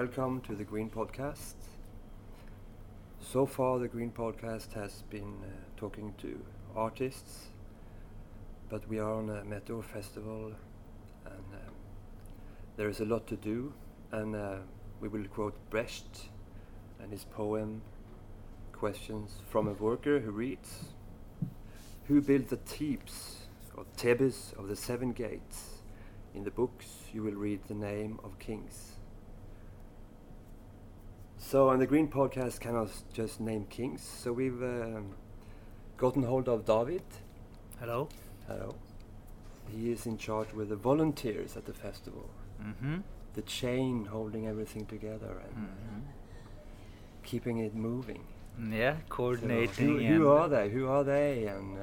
welcome to the Green Podcast. So far, the Green Podcast has been uh, talking to artists, but we are on a metal festival and um, there is a lot to do. And uh, we will quote Brecht and his poem Questions from a Worker who reads Who built the Thebes or Thebes of the Seven Gates? In the books, you will read the name of kings. So, on the Green Podcast cannot just name kings. So, we've um, gotten hold of David. Hello. Hello. He is in charge with the volunteers at the festival. Mm-hmm. The chain holding everything together and Mm-hmm. keeping it moving. Yeah, So coordinating. who, who are they? Who are they? And uh,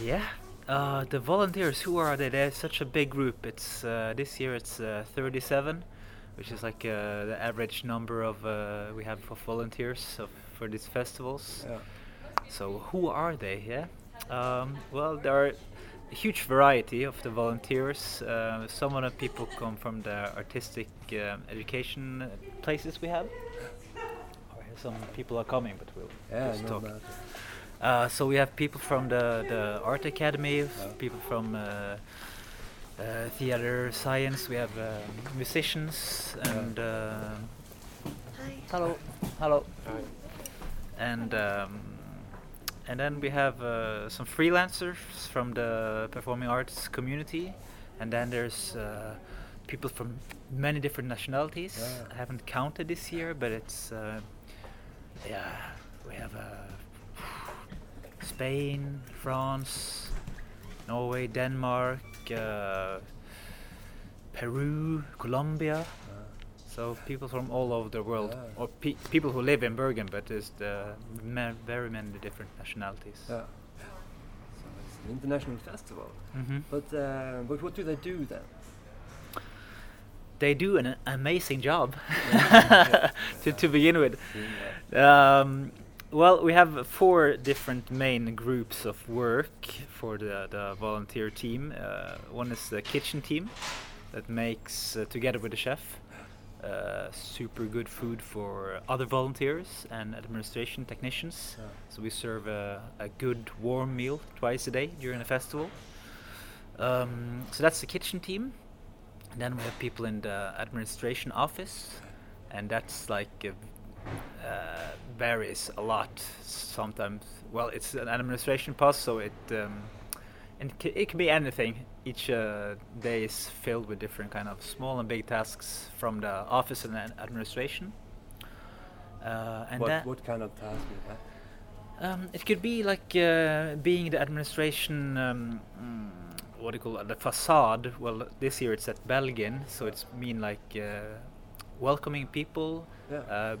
Yeah. Uh, the volunteers, who are they? They're such a big group. It's uh, this year it's uh, 37, which is like uh, the average number of uh, we have of volunteers of, for these festivals. yeah. So who are they? Yeah. Um, well, there are a huge variety of the volunteers. Uh, some of the people come from the artistic um, education places we have. Some people are coming, but we'll Yeah, just talk. Uh, so we have people from the, the art academy, Yeah. people from uh, uh, theater science. We have uh, musicians and uh, hello, hello, and um, and then we have uh, some freelancers from the performing arts community, and then there's uh, people from many different nationalities. Yeah. I haven't counted this year, but it's uh, yeah, we have. Uh, Spain, France, Norway, Denmark, uh, Peru, Colombia. So people from all over the world, Yeah. or pe- people who live in Bergen, but there's the ma- very many different nationalities. yeah. So it's an international festival. hmm But uh, but what do they do then? They do an amazing job Yeah. to, to begin with. Um, well, we have four different main groups of work for the, the volunteer team. Uh, one is the kitchen team that makes, uh, together with the chef, uh, super good food for other volunteers and administration technicians. Yeah. So we serve a, a good warm meal twice a day during the festival. Um, so that's the kitchen team. And then we have people in the administration office, and that's like uh, varies a lot. Sometimes, well, it's an administration post, so it um, and it can be anything. Each uh, day is filled with different kind of small and big tasks from the office and ad- administration. Uh, and what what kind of task is that? um, it could be like uh, being the administration. Um, mm, what do you call it? The facade. Well, this year it's at Belgien, so it's mean like uh, welcoming people, Yeah. uh,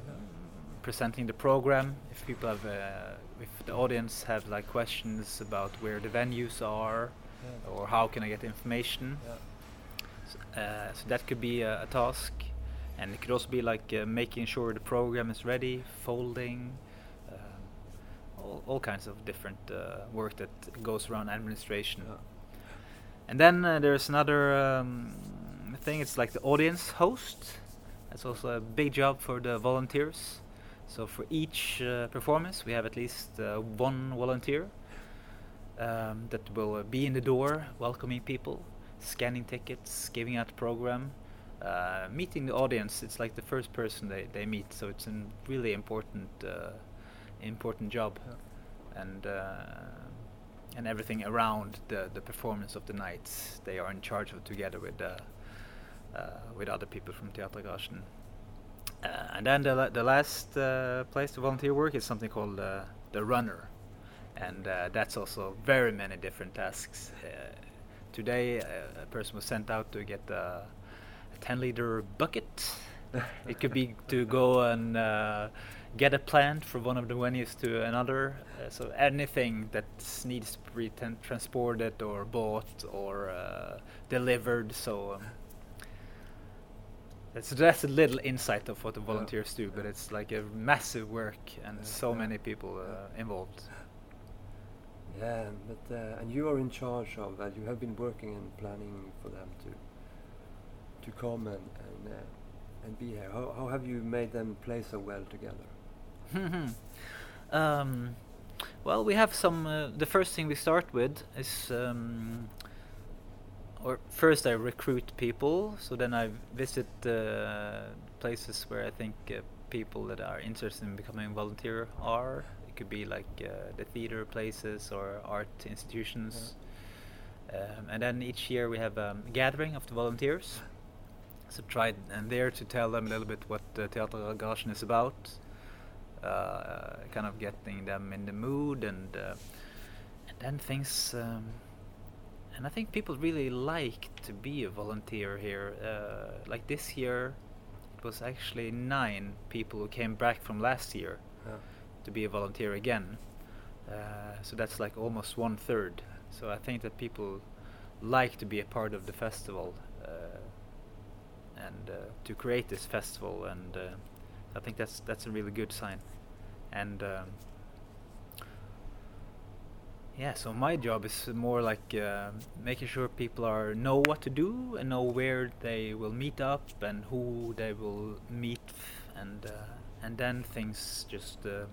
presenting the program. If people have, uh, if the audience have like questions about where the venues are, Yeah. or how can I get information. Yeah. S- Uh, so that could be a, a task, and it could also be like uh, making sure the program is ready, folding, um, all, all kinds of different uh, work that goes around administration. Yeah. And then uh, there's another um, thing. It's like the audience host. That's also a big job for the volunteers. So for each uh, performance, we have at least uh, one volunteer um, that will uh, be in the door, welcoming people, scanning tickets, giving out the program, uh, meeting the audience. It's like the first person they, they meet. So it's a really important uh, important job, Yeah. and uh, and everything around the, the performance of the night they are in charge of together with uh, uh, with other people from Teatergarasjen. Uh, and then the, the last uh, place to volunteer work is something called uh, the runner, and that's also very many different tasks. Today, a person was sent out to get a, a 10 liter bucket. it could be to go and get a plant from one of the venues to another. Uh, so anything that needs to be tran- transported or bought or uh, delivered. So. Um, that's that's a little insight of what the volunteers do, but it's like a massive work and so many people uh, involved. Yeah, but uh, and you are in charge of that. You have been working and planning for them to to come and, and uh, and be here? How, how have you made them play so well together? um, well, we have some. Uh, the first thing we start with is, um, or first I recruit people. So then I visit uh, places where I think uh, people that are interested in becoming a volunteer are. It could be like uh, the theater places or art institutions. Um, and then each year we have a gathering of the volunteers. So try and there to tell them a little bit what uh, Teatergarasjen is about, uh, kind of getting them in the mood and uh, and then things. Um, and I think people really like to be a volunteer here. Uh, like this year, it was actually nine people who came back from last year Yeah. to be a volunteer again. Uh, so that's like almost one third. So I think that people like to be a part of the festival uh, and uh, to create this festival, and uh, I think that's that's a really good sign. And um, yeah, so my job is more like uh, making sure people are know what to do and know where they will meet up and who they will meet, and uh, and then things just um,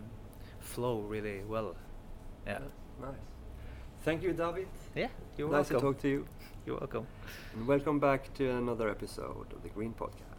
flow really well. Yeah. Nice. Thank you, David. Yeah, you're nice welcome. to talk to you. You're welcome. And welcome back to another episode of the Green Podcast.